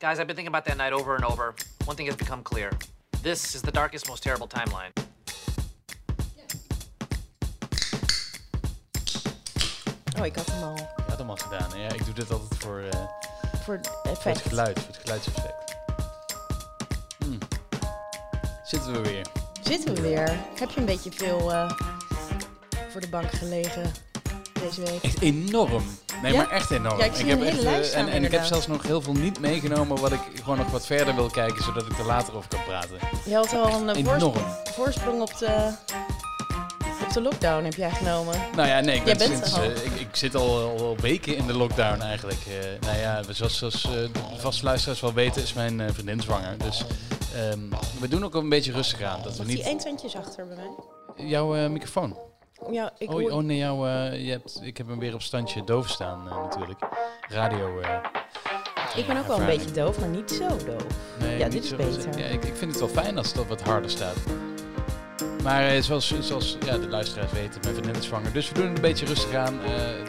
Guys, I've been thinking about that night over and over. One thing has become clear. This is the darkest, most terrible timeline. Oh, ik had hem al Je had hem al gedaan. Ja, ik doe dit altijd voor, eh, voor het voor het geluid, voor het geluidseffect. Hm. Zitten we weer. Zitten we weer. Heb je een beetje veel eh, voor de bank gelegen deze week? Echt enorm. Nee, Ja? maar echt enorm. Ja, ik echt, lijst eh, en, en ik heb zelfs nog heel veel niet meegenomen wat ik gewoon nog wat verder wil kijken, zodat ik er later over kan praten. Je had al een eh, voorsprong, voorsprong op de, op de lockdown heb jij genomen. Nou ja, nee, ik, ben sinds, eh, ik, ik zit al, al weken in de lockdown eigenlijk. Eh, nou ja, zoals, zoals eh, de vaste luisteraars wel weten, is mijn eh, vriendin zwanger. Dus ehm, we doen ook een beetje rustig aan. Dat we Wat die niet... één achter bij mij? Jouw eh, microfoon. Ja, ik Oh, hoor- oh nee, jou, eh, je hebt, ik heb hem weer op standje doof staan eh, natuurlijk. Radio. eh, ik ben ook wel een beetje doof, maar niet zo doof. Nee, Ja, niet dit is zo- beter. Ja, ik, ik vind het wel fijn als het wat harder staat. Maar zoals, zoals ja, de luisteraars weten, mijn vriendin is zwanger. Dus we doen het een beetje rustig aan.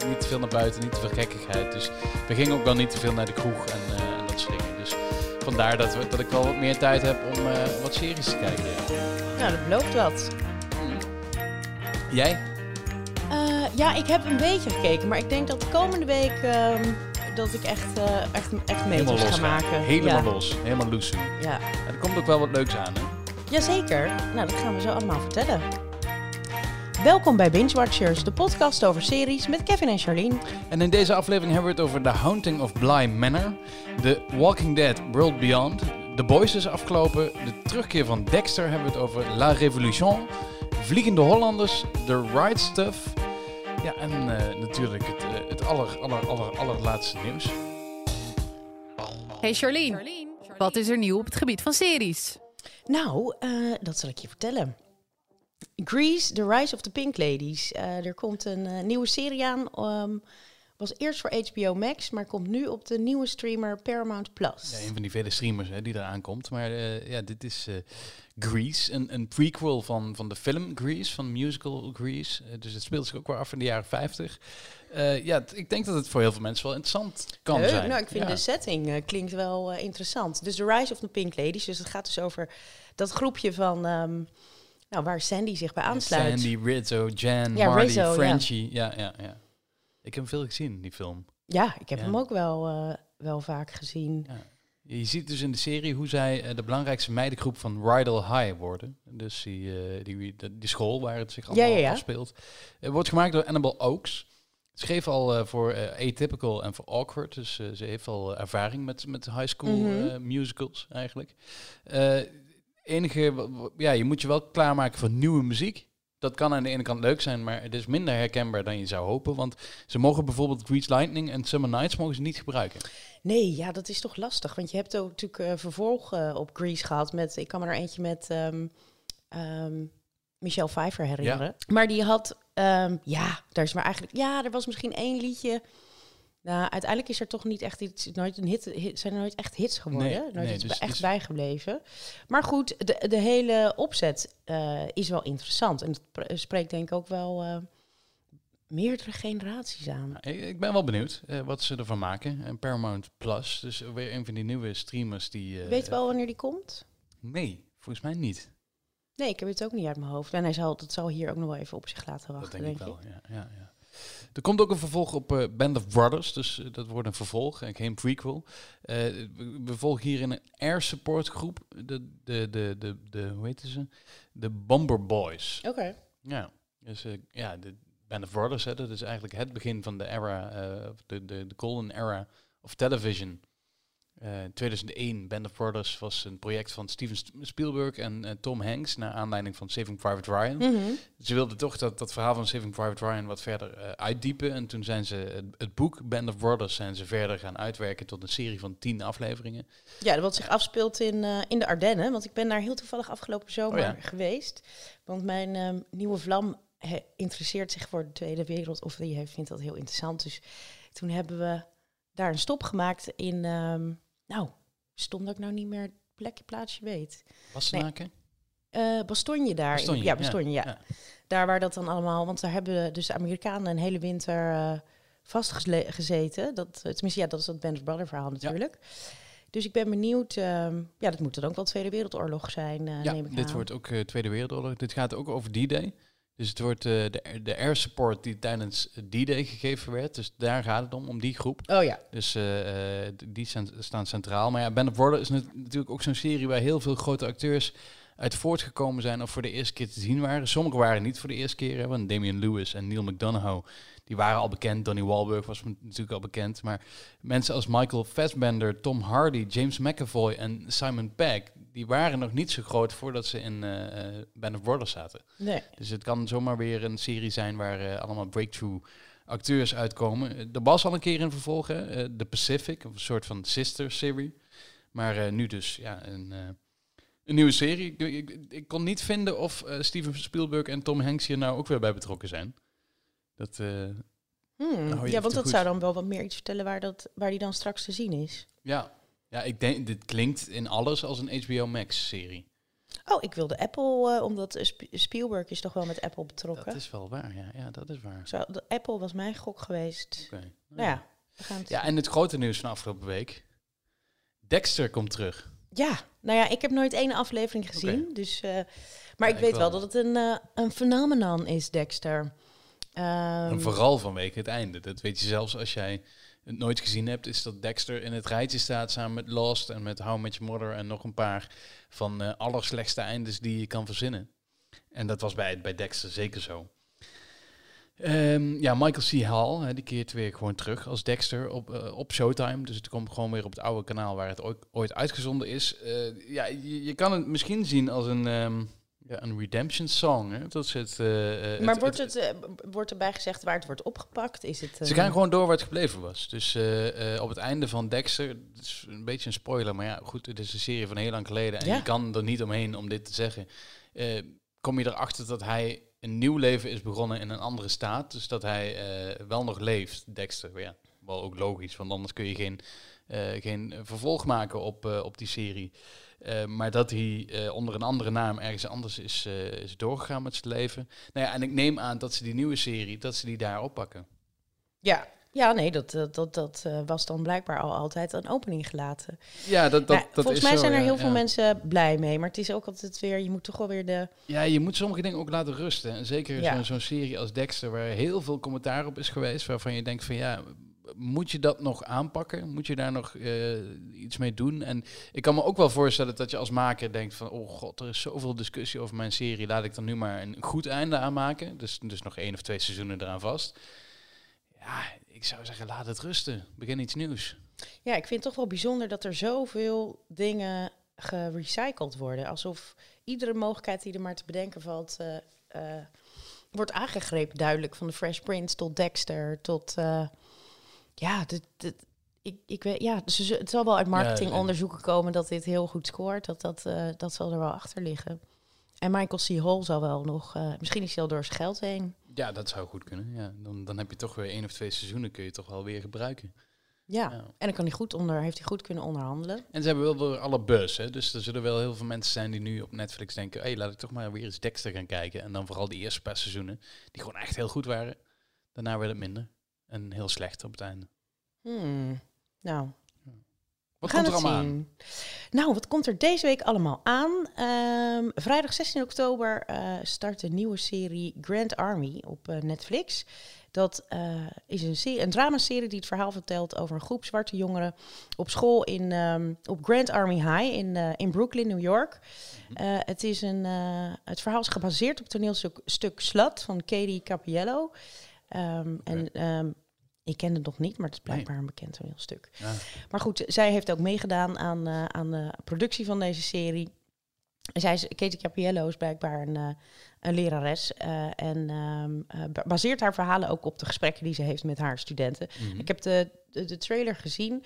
niet te veel naar buiten, niet te veel gekkigheid. Dus we gingen ook wel niet te veel naar de kroeg en, en dat soort dingen. Dus vandaar dat, we, dat ik wel wat meer tijd heb om wat series te kijken. Ja. Nou, dat belooft wat. Jij? Eh, ja, ik heb een beetje gekeken, maar ik denk dat de komende week ehm, dat ik echt, eh echt, echt Helemaal meters los ga maken. Helemaal ja. los. Helemaal loose. Ja. er komt ook wel wat leuks aan, hè? Jazeker. Nou, dat gaan we zo allemaal vertellen. Welkom bij Binge Watchers, de podcast over series met Kevin en Charlene. En in deze aflevering hebben we het over The Haunting of Bly Manor, The Walking Dead World Beyond, The Boys is afgelopen, de terugkeer van Dexter hebben we het over La Révolution, Vliegende Hollanders, The Right Stuff, ja en eh, natuurlijk het, eh, het aller, aller, aller, allerlaatste nieuws. Hey Charlene, wat is er nieuw op het gebied van series? Nou, eh, dat zal ik je vertellen. Grease, The Rise of the Pink Ladies. Eh, er komt een eh, nieuwe serie aan. ehm, was eerst voor HBO Max, maar komt nu op de nieuwe streamer Paramount Plus. Ja, een van die vele streamers hè, die eraan komt, maar eh, ja, dit is eh, Grease, een, een prequel van, van de film Grease, van musical Grease. Eh, dus het speelt zich ook weer af in de jaren 50. Eh, ja, ik denk dat het voor heel veel mensen wel interessant kan Leuk. zijn. Nou, ik vind Ja. de setting eh, klinkt wel interessant. Dus The Rise of the Pink Ladies. Dus het gaat dus over dat groepje van... ehm, nou, waar Sandy zich bij aansluit. Sandy, Rizzo, Jan, Ja, Marty, Rizzo, ja. Frenchie. Ja. Ja, ja, Ik heb hem veel gezien, die film. Ja, ik heb hem ook wel, wel vaak gezien. Je ziet dus in de serie hoe zij eh, de belangrijkste meidengroep van Rydell High worden. Dus die, eh, die, die, school waar het zich allemaal Ja, ja, afspeelt. Het wordt gemaakt door Annabelle Oaks. Schreef al eh, voor eh, Atypical en voor Awkward. Dus eh, ze heeft al eh, ervaring met, met high school Mhm. eh, musicals eigenlijk. Eh, enige, ja, je moet je wel klaarmaken voor nieuwe muziek. Dat kan aan de ene kant leuk zijn, maar het is minder herkenbaar dan je zou hopen. Want ze mogen bijvoorbeeld Grease Lightning en Summer Nights mogen ze niet gebruiken. Nee, ja, dat is toch lastig. Want je hebt ook natuurlijk eh, vervolg eh, op Grease gehad. Met, ik kan me er eentje met ehm, ehm, Michelle Pfeiffer herinneren. Maar die had, ehm, ja, daar is maar eigenlijk, ja, er was misschien één liedje. Nou, uiteindelijk is er toch niet echt iets, nooit een hit, hit- zijn er nooit echt hits geworden. Nee, nooit nee, iets dus- echt dus- bijgebleven. Maar goed, de, de hele opzet eh, is wel interessant. En het pr- spreekt denk ik ook wel eh, meerdere generaties aan. Nou, ik, ik ben wel benieuwd eh, wat ze ervan maken. En Paramount Plus, dus weer een van die nieuwe streamers die... Weet je wel wanneer die komt? Nee, volgens mij niet. Nee, ik heb het ook niet uit mijn hoofd. En hij zal, dat zal hier ook nog wel even op zich laten Dat wachten, denk denk, ik wel, ik. ja, ja, ja. Er komt ook een vervolg op eh, Band of Brothers, dus eh, dat wordt een vervolg en geen prequel. Eh, we, volgen hier in een air support groep, de, de, de, de, de hoe heet ze? De Bomber Boys. Oké. Ja, dus ja, de Band of Brothers, hè, dat is eigenlijk het begin van de era, de, de, de golden era of television. Eh 2001, Band of Brothers was een project van Steven Sp- Spielberg en eh, Tom Hanks, naar aanleiding van Saving Private Ryan. Mhm. Ze wilden toch dat, dat verhaal van Saving Private Ryan wat verder eh, uitdiepen. En toen zijn ze het, het boek Band of Brothers zijn ze verder gaan uitwerken tot een serie van tien afleveringen. Ja, wat zich afspeelt in, eh, in de Ardennen. Want ik ben daar heel toevallig afgelopen zomer Oh ja. geweest. Want mijn ehm, nieuwe vlam he- interesseert zich voor de Tweede Wereld. Of die vindt dat heel interessant. Dus toen hebben we daar een stop gemaakt in... ehm, nou, stond dat ik nou niet meer het plekje, plaatsje weet. Wassenaken? Eh Bastogne daar. in- ja, Bastogne, ja. ja. Daar waar dat dan allemaal... Want daar hebben dus de Amerikanen een hele winter eh vastgezeten. Dat, eh, tenminste, ja, dat is dat Band Brother verhaal natuurlijk. Dus ik ben benieuwd. ehm, ja, dat moet dan ook wel Tweede Wereldoorlog zijn, ja, neem ik dit aan. wordt ook Tweede Wereldoorlog. Dit gaat ook over D-Day. Dus het wordt eh, de, de air support die tijdens D-Day gegeven werd. Dus daar gaat het om, om die groep. Oh ja. Dus eh, eh, die staan centraal. Maar ja, Band of Brothers is nat- natuurlijk ook zo'n serie waar heel veel grote acteurs uit voortgekomen zijn of voor de eerste keer te zien waren. Sommigen waren niet voor de eerste keer, hè, want Damian Lewis en Neil McDonough, die waren al bekend. Donnie Wahlberg was natuurlijk al bekend. Maar mensen als Michael Fassbender, Tom Hardy, James McAvoy en Simon Pegg, die waren nog niet zo groot voordat ze in eh, Band of Brothers zaten. Nee. Dus het kan zomaar weer een serie zijn waar eh, allemaal breakthrough acteurs uitkomen. Er was al een keer in vervolgen, eh The Pacific, een soort van sister serie. Maar nu dus ja, een, een nieuwe serie. Ik, ik, ik kon niet vinden of Steven Spielberg en Tom Hanks hier nou ook weer bij betrokken zijn. Dat, Hmm, Ja, want dat goed. zou dan wel wat meer iets vertellen waar, dat, waar die dan straks te zien is. ja. Ja, ik denk, dit klinkt in alles als een HBO Max serie. Oh, ik wilde Apple, eh, omdat Sp- Spielberg is toch wel met Apple betrokken. Dat is wel waar, ja, ja dat is waar. Zo, de- Apple was mijn gok geweest. Oké. Nou ja, we gaan het Ja, en het grote nieuws van afgelopen week. Dexter komt terug. Ja, nou ja, ik heb nooit één aflevering gezien. Dus, eh, maar ik ik weet wel wel. dat het een, eh een phenomenon is, Dexter. Ehm, En vooral vanwege het einde. Dat weet je zelfs als jij nooit gezien hebt, is dat Dexter in het rijtje staat samen met Lost en met How Your Mother en nog een paar van eh allerslechtste eindes die je kan verzinnen. En dat was bij, bij Dexter zeker zo. Ehm, ja, Michael C. Hall, die keert weer gewoon terug als Dexter op, eh, op Showtime. Dus het komt gewoon weer op het oude kanaal waar het ooit, ooit uitgezonden is. Eh, ja, je, je kan het misschien zien als een, ehm, ja, een redemption song. Hè? Dat is het, eh, eh, maar wordt, het, eh, wordt erbij gezegd waar het wordt opgepakt? Is het, ze gaan gewoon door waar het gebleven was. Dus op het einde van Dexter, het is een beetje een spoiler, maar ja, goed, het is een serie van heel lang geleden en Ja. je kan er niet omheen om dit te zeggen. Kom je erachter dat hij een nieuw leven is begonnen in een andere staat, dus dat hij wel nog leeft, Dexter. Ja, wel ook logisch, want anders kun je geen, geen vervolg maken op, op die serie. Eh, maar dat hij eh, onder een andere naam ergens anders is, eh, is doorgegaan met zijn leven. Nou ja, en ik neem aan dat ze die nieuwe serie, dat ze die daar oppakken. Ja, ja nee, dat, dat, dat, dat was dan blijkbaar al altijd een opening gelaten. Ja, dat, dat, dat volgens is mij zo, zijn er ja, heel ja. veel mensen blij mee. Maar het is ook altijd weer, je moet toch wel weer de... Ja, je moet sommige dingen ook laten rusten. En zeker zo'n zo'n serie als Dexter, waar heel veel commentaar op is geweest, waarvan je denkt van ja, moet je dat nog aanpakken? Moet je daar nog eh, iets mee doen? En ik kan me ook wel voorstellen dat je als maker denkt van, oh god, er is zoveel discussie over mijn serie, laat ik dan nu maar een goed einde aanmaken. Dus, dus nog één of twee seizoenen eraan vast. Ja, ik zou zeggen, laat het rusten. Begin iets nieuws. Ja, ik vind het toch wel bijzonder dat er zoveel dingen gerecycled worden. Alsof iedere mogelijkheid die er maar te bedenken valt, eh, eh, wordt aangegrepen. Duidelijk, van de Fresh Prince tot Dexter, tot... ja, dit, dit, ik, ik weet, ja dus het zal wel uit marketingonderzoeken komen dat dit heel goed scoort. Dat, dat, eh, dat zal er wel achter liggen. En Michael C. Hall zal wel nog... eh, misschien is hij al door zijn geld heen. Ja, dat zou goed kunnen. Ja, dan, dan heb je toch weer één of twee seizoenen kun je toch wel weer gebruiken. Ja, en dan kan hij goed onder, heeft hij goed kunnen onderhandelen. En ze hebben wel weer alle buzz, hè? dus er zullen wel heel veel mensen zijn die nu op Netflix denken, hey, laat ik toch maar weer eens Dexter gaan kijken. En dan vooral die eerste paar seizoenen, die gewoon echt heel goed waren. Daarna werd het minder. En heel slecht op het einde. Hmm. Nou, Wat We gaan komt er allemaal aan? Nou, wat komt er deze week allemaal aan? Ehm, vrijdag 16 oktober eh, start de nieuwe serie Grand Army op eh, Netflix. Dat eh, is een, serie, een dramaserie die het verhaal vertelt over een groep zwarte jongeren op school in, ehm, op Grand Army High in, in Brooklyn, New York. Eh, het, is een, het verhaal is gebaseerd op het toneelstuk stuk Slut van Katie Capiello. Ehm, En ehm, ik ken het nog niet, maar het is blijkbaar een bekend toneelstuk. Ja. Maar goed, zij heeft ook meegedaan aan, eh, aan de productie van deze serie. Zij is, Katie Capiello is blijkbaar een, eh, een lerares. eh, en ehm, eh, ba- baseert haar verhalen ook op de gesprekken die ze heeft met haar studenten. Mhm. Ik heb de, de, de trailer gezien.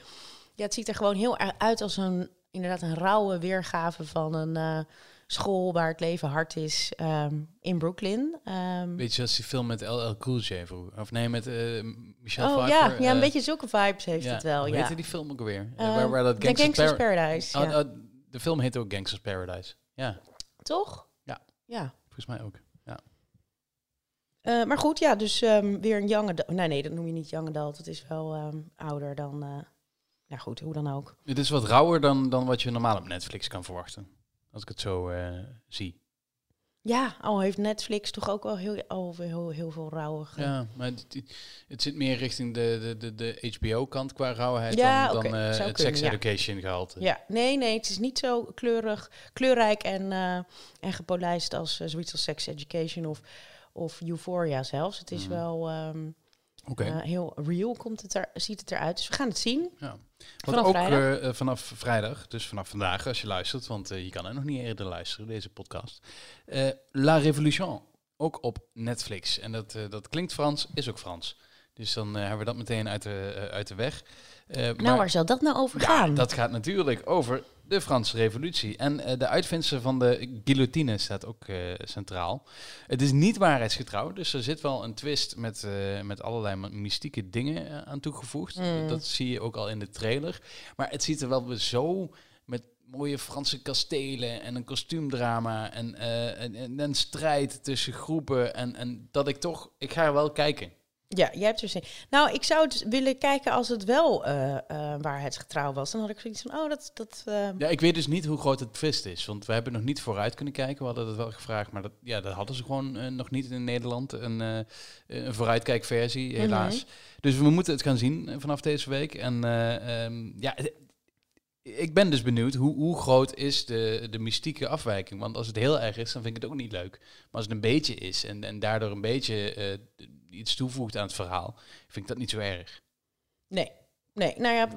Ja, het ziet er gewoon heel erg uit als een, inderdaad een rauwe weergave van een school waar het leven hard is ehm, in Brooklyn. Ehm, Weet je, als die film met LL Cool J vroeger. Of nee, met eh Michelle oh Pfeiffer. ja, ja, een eh, beetje zulke vibes heeft ja, het wel. Hoe Ja. heette die film ook alweer? Eh, Eh, waar, waar dat Gangsters, Gangsters Par- Paradise. Oh, ja. oh, de film heet ook Gangsters Paradise. Ja, Toch? Ja. Ja. volgens mij ook. Eh, maar goed, ja, dus ehm, weer een young adult. Nee, nee, dat noem je niet young adult. Het is wel ehm, ouder dan... nou goed, hoe dan ook. Het is wat rauwer dan, dan wat je normaal op Netflix kan verwachten. Als ik het zo eh, zie. Ja, al heeft Netflix toch ook wel heel, al heel, heel veel rauwige... Ja, maar het, het zit meer richting de, de, de, de HBO-kant qua rauwheid Ja, dan, dan eh, het sex ja. education gehalte. Ja, nee, nee, het is niet zo kleurig, kleurrijk en, eh, en gepolijst als zoiets als Sex Education of, of Euphoria zelfs. Het is Mhm. wel ehm, Eh, heel real, komt het er, ziet het eruit. Dus we gaan het zien. Ja. Wat Vanaf ook vrijdag. eh, eh, vanaf vrijdag, dus vanaf vandaag als je luistert, want je kan er nog niet eerder luisteren, deze podcast. La Révolution, ook op Netflix. En dat, dat klinkt Frans, is ook Frans. Dus dan hebben we dat meteen uit de, uit de weg. Nou, maar- waar zal dat nou over ja, gaan? dat gaat natuurlijk over de Franse revolutie. En eh, de uitvindster van de guillotine staat ook eh, centraal. Het is niet waarheidsgetrouw, dus er zit wel een twist met, eh, met allerlei mystieke dingen aan toegevoegd. Mm. Dat zie je ook al in de trailer. Maar het ziet er wel zo met mooie Franse kastelen en een kostuumdrama en, eh, en, en een strijd tussen groepen. En, en dat ik toch, ik ga er wel kijken. Ja, jij hebt er zin. Nou, ik zou het willen kijken als het wel eh, waarheidsgetrouw was. Dan had ik zoiets van, oh, dat... dat eh, Ja, ik weet dus niet hoe groot het twist is. Want we hebben nog niet vooruit kunnen kijken. We hadden het wel gevraagd, maar dat, ja, dat hadden ze gewoon nog niet in Nederland. Een, een vooruitkijkversie, helaas. Dus we moeten het gaan zien vanaf deze week. En eh, ehm, ja, ik ben dus benieuwd hoe, hoe groot is de, de mystieke afwijking. Want als het heel erg is, dan vind ik het ook niet leuk. Maar als het een beetje is en, en daardoor een beetje iets toevoegt aan het verhaal, vind ik dat niet zo erg. nee, nee. Nou ja,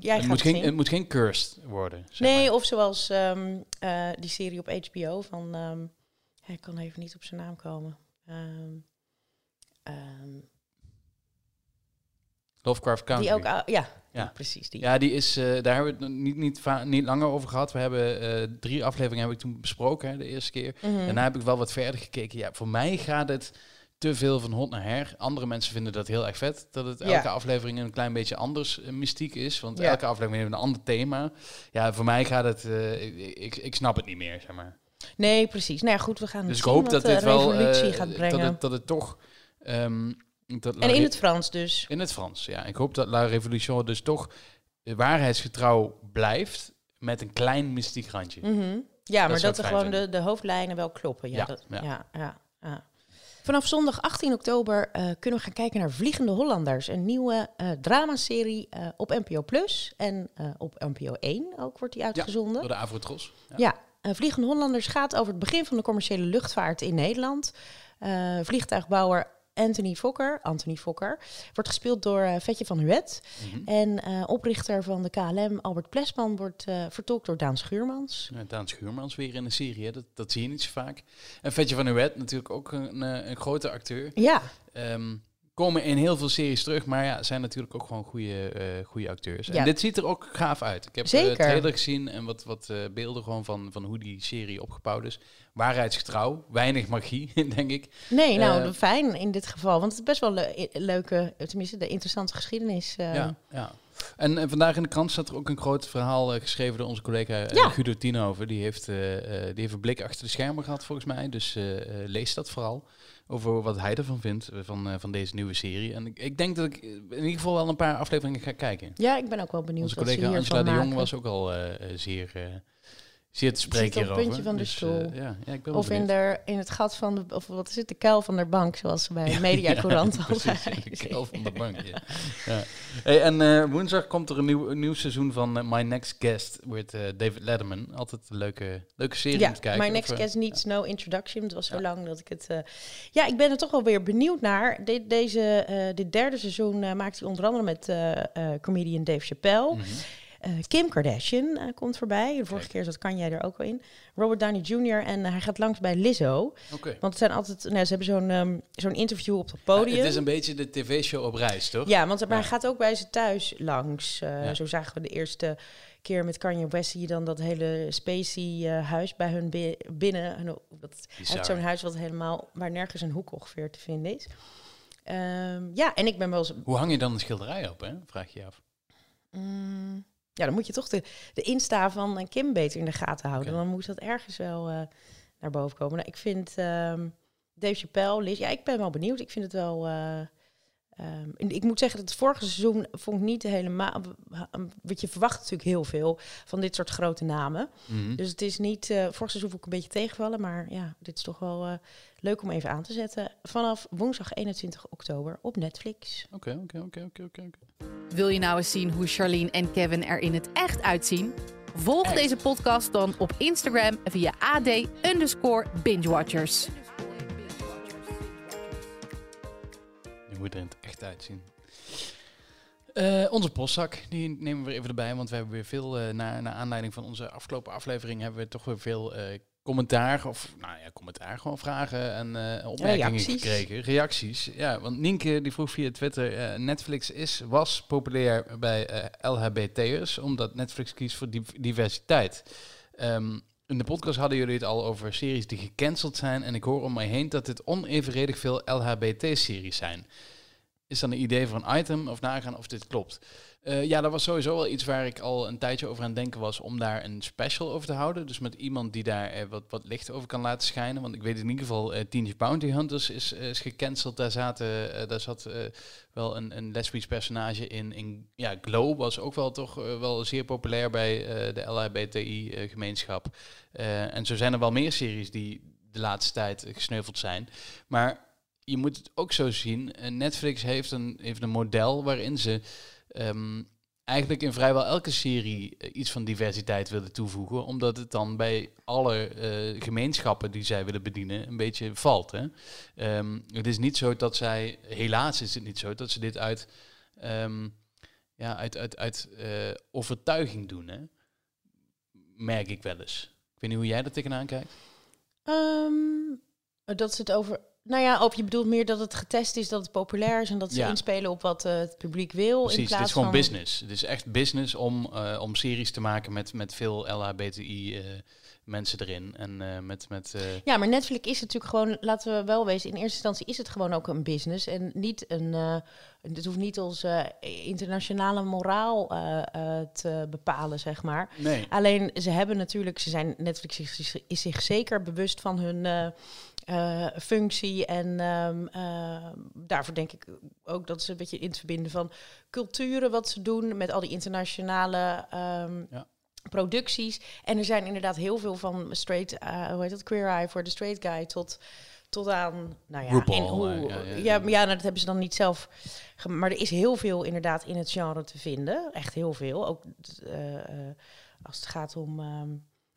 jij Het gaat moet, het geen, zien. het moet geen cursed worden. zeg Nee, maar. of zoals ehm, eh, die serie op HBO van... ehm, ja, ik kan even niet op zijn naam komen. Ehm, ehm, Lovecraft Country. die ook... ja, Ja. die, precies die. Ja, die is, eh, daar hebben we het niet, niet, niet langer over gehad. We hebben eh, drie afleveringen heb ik toen besproken, hè, de eerste keer. Mhm. Daarna heb ik wel wat verder gekeken. Ja, voor mij gaat het te veel van hot naar her. Andere mensen vinden dat heel erg vet. Dat het Ja. elke aflevering een klein beetje anders eh, mystiek is. Want Ja. elke aflevering heeft een ander thema. Ja, voor mij gaat het... eh, ik, ik, ik snap het niet meer, zeg maar. Nee, precies. Nou ja, goed, we gaan Dus ik hoop dat dit wel... revolutie eh, gaat brengen. Dat het, dat het toch... ehm, dat en in het Frans dus. in het Frans, ja. Ik hoop dat La Révolution dus toch eh, waarheidsgetrouw blijft met een klein mystiek randje. Mhm. Ja, maar dat er gewoon de, hoofdlijnen wel kloppen. Ja, Ja, dat, ja. ja. Ja, ja, Vanaf zondag 18 oktober eh, kunnen we gaan kijken naar Vliegende Hollanders. Een nieuwe eh dramaserie eh, op NPO Plus. En op NPO 1 ook wordt die uitgezonden. Door de Avrotros. Ja. Ja, Vliegende Hollanders gaat over het begin van de commerciële luchtvaart in Nederland. Vliegtuigbouwer Anthony Fokker, Anthony Fokker, wordt gespeeld door eh, Vetje van Huet. Mhm. En eh, oprichter van de KLM, Albert Plesman, wordt eh, vertolkt door Daan Schuurmans. Ja, Daan Schuurmans weer in een serie, hè. Dat, dat zie je niet zo vaak. En Vetje van Huet, natuurlijk ook een, een grote acteur. Ja, Ehm, komen in heel veel series terug, maar ja, zijn natuurlijk ook gewoon goede, eh, goede acteurs. Ja. En dit ziet er ook gaaf uit. Ik heb Zeker. een trailer gezien en wat, wat eh, beelden gewoon van, van hoe die serie opgebouwd is. Waarheidsgetrouw, weinig magie, denk ik. nee, nou Eh, fijn in dit geval. Want het is best wel le- leuke, tenminste de interessante geschiedenis. eh. Ja, ja. En, en vandaag in de krant staat er ook een groot verhaal eh, geschreven door onze collega uh, Ja. Guido Tienhoven. Die heeft, eh, eh, die heeft een blik achter de schermen gehad volgens mij. Dus eh, eh, lees dat vooral. Over wat hij ervan vindt, eh, van, eh, van deze nieuwe serie. En ik, ik denk dat ik in ieder geval wel een paar afleveringen ga kijken. Ja, ik ben ook wel benieuwd Onze wat ze collega Angela de Jong was ook al eh, eh, zeer, eh, zeer te spreken op het hierover. puntje van de Dus, stoel. eh, ja, ja, ik ben Of in, de, in het gat van de, of wat is het, de kuil van de bank, zoals ze bij de Mediacourant Ja, al precies, de kuil van de bank. Ja. Hey, en eh, woensdag komt er een nieuw, een nieuw seizoen van eh, My Next Guest met eh, David Letterman. Altijd een leuke, leuke serie Ja, om te kijken. My Next Of, Guest Needs No Introduction. Het was zo lang dat ik het... Ja, ik ben er toch wel weer benieuwd naar. Dit, deze, dit derde seizoen maakt hij onder andere met comedian Dave Chappelle. mhm. Eh, Kim Kardashian eh, komt voorbij. De vorige keer zat Kanye er ook wel in. Robert Downey Jr. En eh, hij gaat langs bij Lizzo. Oké. Want het zijn altijd... Nou, ze hebben zo'n ehm, zo'n interview op het podium. Ja, het is een beetje de tv-show op reis, toch? Ja, want Ja. hij gaat ook bij ze thuis langs. Ja. Zo zagen we de eerste keer met Kanye West zie je dan dat hele spacey huis bij hun bi- binnen. Dat, hij heeft zo'n huis wat helemaal waar nergens een hoek ongeveer te vinden is. Ehm, ja, en ik ben wel eens. Hoe hang je dan een schilderij op, hè? Vraag je je af. mm, ja, dan moet je toch de, de Insta van eh, Kim beter in de gaten houden. Dan moet dat ergens wel eh, naar boven komen. Nou, ik vind ehm, Dave Chappelle, Liz, ja, ik ben wel benieuwd. Ik vind het wel. eh, Ehm, ik moet zeggen dat het vorige seizoen vond ik niet helemaal. Wat je verwacht natuurlijk heel veel van dit soort grote namen. Mhm. Dus het is niet. eh vorig seizoen vond ik een beetje tegenvallen. Maar ja, dit is toch wel eh, leuk om even aan te zetten. Vanaf woensdag 21 oktober op Netflix. Oké, oké, oké, oké, oké. oké. Wil je nou eens zien hoe Charlene en Kevin er in het echt uitzien? Volg deze podcast dan op Instagram via AD underscore bingewatchers. Je moet er in het echt uitzien. Eh, onze postzak, die nemen we weer even erbij, want we hebben weer veel, eh naar, naar aanleiding van onze afgelopen aflevering, hebben we toch weer veel eh, commentaar, of nou ja, commentaar, gewoon vragen en eh, opmerkingen Reacties. gekregen. Reacties. Ja, want Nienke die vroeg via Twitter, eh, Netflix is, was populair bij eh, LHBT'ers, omdat Netflix kiest voor div- diversiteit. Ehm, in de podcast hadden jullie het al over series die gecanceld zijn. En ik hoor om mij heen dat dit onevenredig veel LHBT-series zijn. Is dan een idee voor een item of nagaan of dit klopt? Eh, ja, dat was sowieso wel iets waar ik al een tijdje over aan denken was om daar een special over te houden. Dus met iemand die daar eh, wat, wat licht over kan laten schijnen. Want ik weet in ieder geval, eh Teenage Bounty Hunters is, is gecanceld. Daar, zaten, daar zat wel een, een lesbisch personage in. in. Ja, Glow was ook wel toch wel zeer populair bij de LHBTI-gemeenschap. En zo zijn er wel meer series die de laatste tijd gesneuveld zijn. Maar je moet het ook zo zien. eh, Netflix heeft een, heeft een model waarin ze ehm, eigenlijk in vrijwel elke serie eh, iets van diversiteit willen toevoegen. Omdat het dan bij alle eh, gemeenschappen die zij willen bedienen een beetje valt. Hè? Ehm, het is niet zo dat zij, helaas is het niet zo, dat ze dit uit, ehm, ja, uit, uit, uit overtuiging doen. Hè? Merk ik wel eens. Ik weet niet hoe jij er tegenaan kijkt. Dat ze het over. Nou ja, of je bedoelt meer dat het getest is, dat het populair is en dat ze Ja. inspelen op wat eh, het publiek wil. in Precies, het plaats is gewoon van... business. Het is echt business om, eh, om series te maken met, met veel LHBTI eh, mensen erin. En met... met Ja, maar Netflix is natuurlijk gewoon, laten we wel wezen, in eerste instantie is het gewoon ook een business en niet een, het hoeft niet onze internationale moraal te bepalen, zeg maar. nee. Alleen ze hebben natuurlijk, ze zijn Netflix is, is zich zeker bewust van hun eh, functie en ehm, eh, daarvoor denk ik ook dat ze een beetje in het verbinden van culturen wat ze doen met al die internationale ehm, Ja. producties. En er zijn inderdaad heel veel van straight, eh, hoe heet dat, queer eye voor de straight guy tot tot aan, nou ja, RuPaul, en hoe, ja, ja, nou, dat hebben ze dan niet zelf. Maar er is heel veel inderdaad in het genre te vinden, echt heel veel. Ook als het gaat om ehm,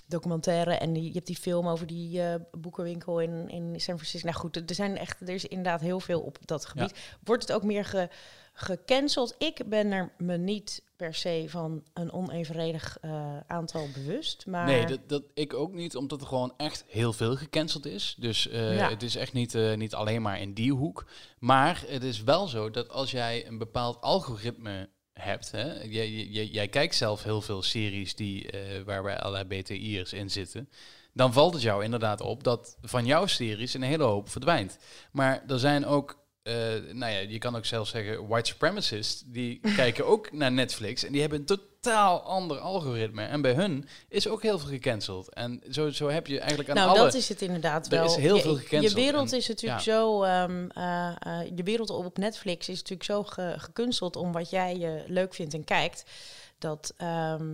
documentaire en die, je hebt die film over die eh, boekenwinkel in, in San Francisco. Nou goed, er zijn echt, er is inderdaad heel veel op dat gebied. Wordt het ook meer ge, gecanceld? Ik ben er me niet per se van een onevenredig eh, aantal bewust, maar Nee, dat, dat ik ook niet, omdat er gewoon echt heel veel gecanceld is. Dus eh, Ja. het is echt niet, niet alleen maar in die hoek. Maar het is wel zo dat als jij een bepaald algoritme hebt, hè, jij, jij, kijkt zelf heel veel series die, eh waarbij LHBTI'ers in zitten, dan valt het jou inderdaad op dat van jouw series een hele hoop verdwijnt. Maar er zijn ook eh, nou ja, je kan ook zelfs zeggen white supremacists, die kijken ook naar Netflix en die hebben een totaal ander algoritme. En bij hun is ook heel veel gecanceld. En zo, zo heb je eigenlijk aan nou, alle... dat is het inderdaad Er wel. is heel je, veel gecanceld Je wereld en- is natuurlijk ja. zo. ehm eh, eh, je wereld op Netflix is natuurlijk zo ge- gekunsteld om wat jij eh, leuk vindt en kijkt. Dat, ehm,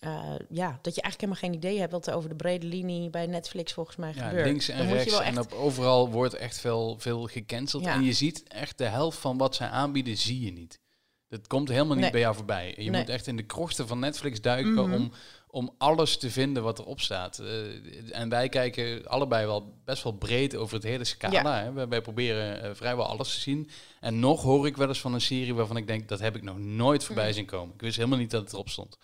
eh, ja, dat je eigenlijk helemaal geen idee hebt wat er over de brede linie bij Netflix volgens mij ja, gebeurt. links en je rechts en op overal wordt echt veel, veel gecanceld. Ja. En je ziet echt de helft van wat zij aanbieden, zie je niet. Dat komt helemaal niet Nee. bij jou voorbij. Je Nee. moet echt in de krochten van Netflix duiken Mhm. om, om alles te vinden wat erop staat. Eh, en wij kijken allebei wel best wel breed over het hele scala. Hè. Wij, wij proberen eh, vrijwel alles te zien. En nog hoor ik wel eens van een serie waarvan ik denk, dat heb ik nog nooit voorbij Mhm. zien komen. Ik wist helemaal niet dat het erop stond.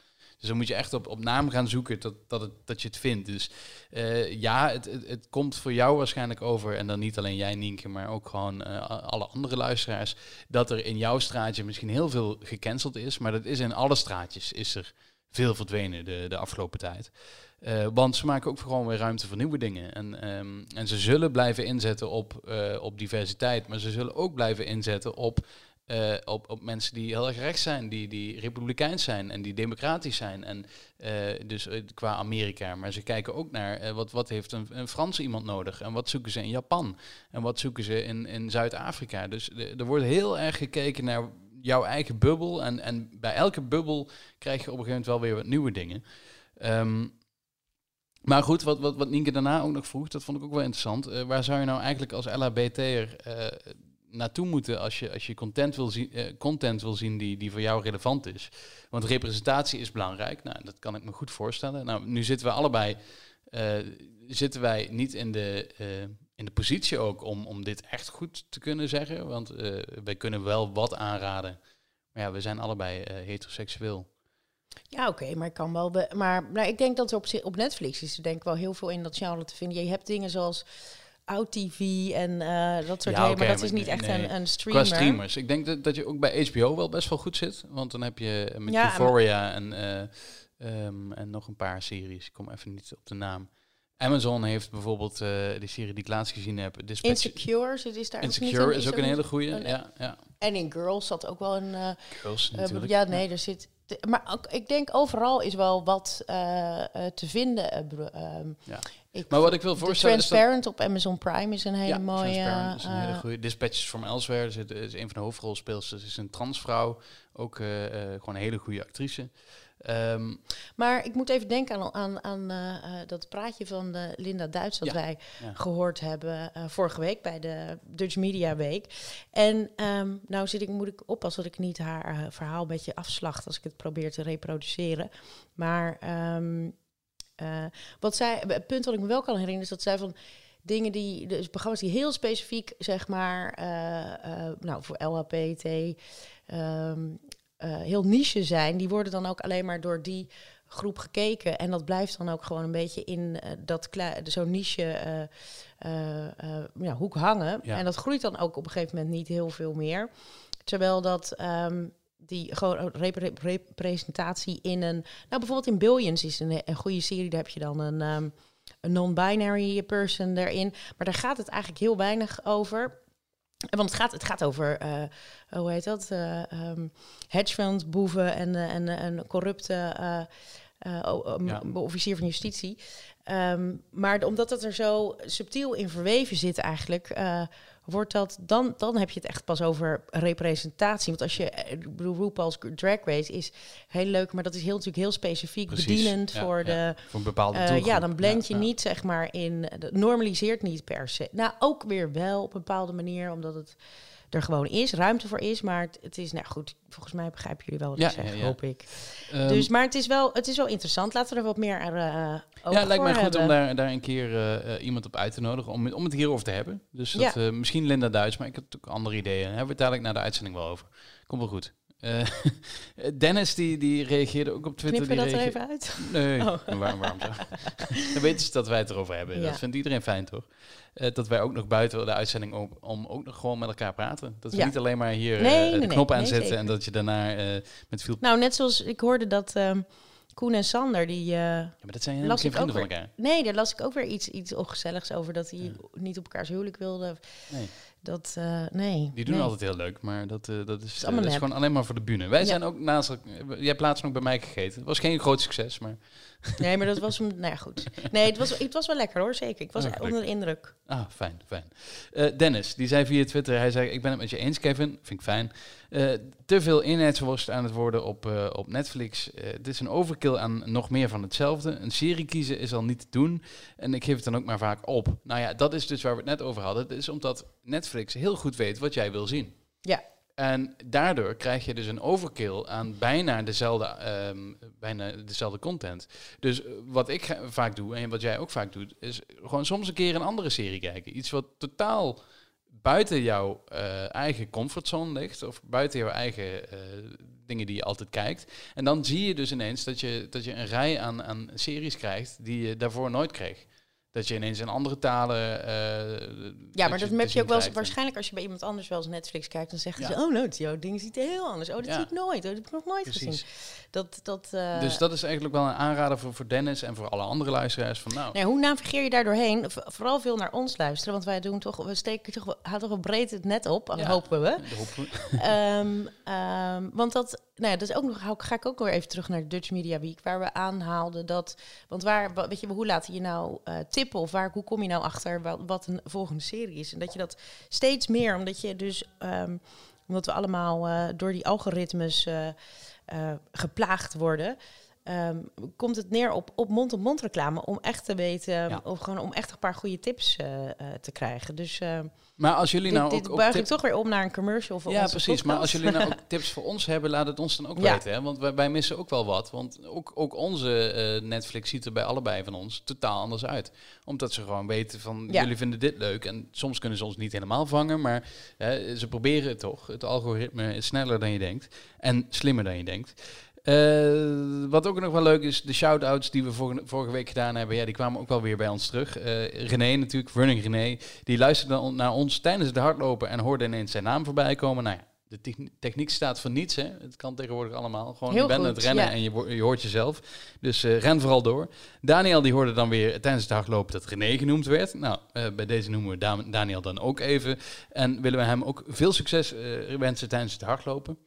Dus dan moet je echt op, op naam gaan zoeken dat, dat, het, dat je het vindt. Dus eh, ja, het, het, komt voor jou waarschijnlijk over. En dan niet alleen jij, Nienke, maar ook gewoon eh, alle andere luisteraars. Dat er in jouw straatje misschien heel veel gecanceld is. Maar dat is in alle straatjes is er veel verdwenen de, de afgelopen tijd. Eh, want ze maken ook gewoon weer ruimte voor nieuwe dingen. En, ehm, en ze zullen blijven inzetten op, op diversiteit. Maar ze zullen ook blijven inzetten op eh, op, op mensen die heel erg rechts zijn, die, die republikeins zijn en die democratisch zijn. En eh, dus eh, qua Amerika. Maar ze kijken ook naar wat, wat heeft een, een Franse iemand nodig en wat zoeken ze in Japan en wat zoeken ze in, in Zuid-Afrika. Dus er wordt heel erg gekeken naar jouw eigen bubbel. En, en bij elke bubbel krijg je op een gegeven moment wel weer wat nieuwe dingen. Ehm, maar goed, wat, wat, wat Nienke daarna ook nog vroeg, dat vond ik ook wel interessant. waar zou je nou eigenlijk als LHBT'er naartoe moeten als je, als je content, wil zien, uh, content wil zien die, die voor jou relevant is. Want representatie is belangrijk. Nou, dat kan ik me goed voorstellen. Nou, nu zitten we allebei, uh, zitten wij niet in de, uh, in de positie ook om, om dit echt goed te kunnen zeggen. Want wij kunnen wel wat aanraden. Maar ja, we zijn allebei heteroseksueel. Ja, oké, maar ik kan wel. maar nou, ik denk dat er op, op Netflix is er denk ik wel heel veel in dat genre te vinden. Je hebt dingen zoals Out TV en uh, dat soort dingen. maar dat is niet echt een, een streamer. Qua streamers. Ik denk dat, dat je ook bij HBO wel best wel goed zit. Want dan heb je met ja, Euphoria en, uh, um, en nog een paar series. Ik kom even niet op de naam. Amazon heeft bijvoorbeeld uh, die serie die ik laatst gezien heb. Dispatch Insecure zit is daar Insecure is, is ook een hele goede. Ja, ja. En in Girls zat ook wel een. Girls natuurlijk. ja, nee, er zit. Maar ook, ik denk overal is wel wat te vinden. Um, ja. Ik maar wat ik wil voorstellen Transparent op Amazon Prime is een hele mooie... Transparent is een hele goede. Dispatches from Elsewhere is, is een van de hoofdrolspeelsters. is een transvrouw. Ook gewoon een hele goede actrice. Um, maar ik moet even denken aan, aan, aan uh, dat praatje van Linda Duits dat wij gehoord hebben vorige week bij de Dutch Media Week. En um, nou zit ik, moet ik oppassen dat ik niet haar verhaal een beetje afslacht als ik het probeer te reproduceren. Maar um, uh, wat zij, het punt wat ik me wel kan herinneren is dat zij van dingen die, dus programma's die heel specifiek, zeg maar, nou voor LHPT, um, ehm, heel niche zijn, die worden dan ook alleen maar door die groep gekeken. En dat blijft dan ook gewoon een beetje in dat zo'n niche ja, hoek hangen. Ja. En dat groeit dan ook op een gegeven moment niet heel veel meer. Terwijl dat um, die gewoon representatie in een. Nou, bijvoorbeeld in Billions is een, een goede serie. Daar heb je dan een, um, een non-binary person erin. Maar daar gaat het eigenlijk heel weinig over. Want het gaat, het gaat over, uh, hoe heet dat? Uh, um, boeven en, en, en corrupte um, officier van justitie. Um, maar omdat het er zo subtiel in verweven zit eigenlijk, wordt dat, dan, dan heb je het echt pas over representatie. Want als je, eh, ik bedoel, RuPaul's Drag Race is heel leuk, maar dat is heel, natuurlijk heel specifiek bedienend voor de... voor een bepaalde uh, Ja, dan blend je niet, zeg maar, in... normaliseert niet per se. Nou, ook weer wel op een bepaalde manier, omdat het er gewoon is, ruimte voor is. Maar het, het is, nou goed, volgens mij begrijpen jullie wel wat ik zeg, hoop ik. Um, dus, maar het is, wel, het is wel interessant. Laten we er wat meer uh, over Ja, lijkt mij goed om daar, daar een keer uh, iemand op uit te nodigen om, om het hierover te hebben. Dus dat, misschien Linda Duits, maar ik heb ook andere ideeën. Daar hebben we het dadelijk na de uitzending wel over. Komt wel goed. Uh, Dennis die, die reageerde ook op Twitter. Knippen die dat er even uit? Nee, oh. waarom, waarom zo? Dan weten ze dat wij het erover hebben. Ja. Dat vindt iedereen fijn, toch? Uh, dat wij ook nog buiten de uitzending om, om ook nog gewoon met elkaar praten. Dat we ja. niet alleen maar hier nee, uh, de knop nee, aanzetten en dat je daarna met veel... Nou, net zoals ik hoorde dat... Um, Koen en Sander, die. Uh, ja, maar dat zijn helemaal geen vrienden van elkaar. Nee, daar las ik ook weer iets, iets ongezelligs over dat hij ja. niet op elkaars huwelijk wilde. Nee. Dat, uh, nee. Die doen nee. altijd heel leuk, maar dat, uh, dat, is, dat is gewoon alleen maar voor de bühne. Wij ja. zijn ook naast... Jij hebt laatst nog bij mij gegeten. Het was geen groot succes, maar... Nee, maar dat was... Nou ja, goed. Nee, het was, het was wel lekker hoor, zeker. Ik was oh, onder de indruk. Ah, fijn, fijn. Uh, Dennis, die zei via Twitter... Hij zei, ik ben het met je eens, Kevin. Vind ik fijn. te veel eenheidsworst aan het worden op, op Netflix. Het is een overkill aan nog meer van hetzelfde. Een serie kiezen is al niet te doen. En ik geef het dan ook maar vaak op. Nou ja, dat is dus waar we het net over hadden. Het is omdat Netflix heel goed weet wat jij wil zien. Ja. En daardoor krijg je dus een overkill aan bijna dezelfde, um, bijna dezelfde content. Dus wat ik vaak doe en wat jij ook vaak doet, is gewoon soms een keer een andere serie kijken. Iets wat totaal buiten jouw uh, eigen comfortzone ligt, of buiten jouw eigen uh, dingen die je altijd kijkt. En dan zie je dus ineens dat je, dat je een rij aan, aan series krijgt die je daarvoor nooit kreeg. Dat je ineens in andere talen. eh, Ja, maar dat merk je ook wel eens. Waarschijnlijk als je bij iemand anders wel eens Netflix kijkt, dan zeggen Ja. ze: Oh, nou, jouw ding ziet er heel anders. Oh, dat Ja. zie ik nooit. Oh, dat heb ik nog nooit Precies. gezien. Dat, dat, eh, Dus dat is eigenlijk wel een aanrader voor, voor Dennis en voor alle andere luisteraars. Van nou, nou, hoe navigeer je daar doorheen? Vooral veel naar ons luisteren, want wij doen toch, we steken toch, halen toch wel breed het net op, Ja. hopen we. hoop- Ehm, ehm, want dat, nou ja, dat is ook nog, ga ik ook weer even terug naar de Dutch Media Week, waar we aanhaalden dat, want waar, wa- weet je, hoe laat je nou eh, tippen of waar, hoe kom je nou achter wat, wat een volgende serie is? En dat je dat steeds meer, omdat je dus, ehm, omdat we allemaal eh, door die algoritmes eh, eh, geplaagd worden. ehm, komt het neer op, op mond-op-mond reclame om echt te weten, Ja. of gewoon om echt een paar goede tips te krijgen. Dus eh, Maar als jullie dit, nou dit ook, buig ik tips- toch weer om naar een commercial van Ja, precies. Maar als jullie nou ook tips voor ons hebben, laat het ons dan ook Ja. weten. Hè? Want wij, wij missen ook wel wat. Want ook, ook onze eh, Netflix ziet er bij allebei van ons totaal anders uit. Omdat ze gewoon weten van, Ja. jullie vinden dit leuk. En soms kunnen ze ons niet helemaal vangen, maar ze proberen het toch. Het algoritme is sneller dan je denkt. En slimmer dan je denkt. Eh, wat ook nog wel leuk is, de shout-outs die we vorige, vorige week gedaan hebben, ja, die kwamen ook wel weer bij ons terug. Eh René natuurlijk, Running René, die luisterde dan naar ons tijdens het hardlopen en hoorde ineens zijn naam voorbij komen. Nou ja, de techni- techniek staat voor niets, hè. Het kan tegenwoordig allemaal. Gewoon, Heel je bent aan het rennen ja. en je, hoort jezelf. Dus eh, ren vooral door. Daniel die hoorde dan weer tijdens het hardlopen dat René genoemd werd. Nou, bij deze noemen we Da- Daniel dan ook even. En willen we hem ook veel succes wensen tijdens het hardlopen.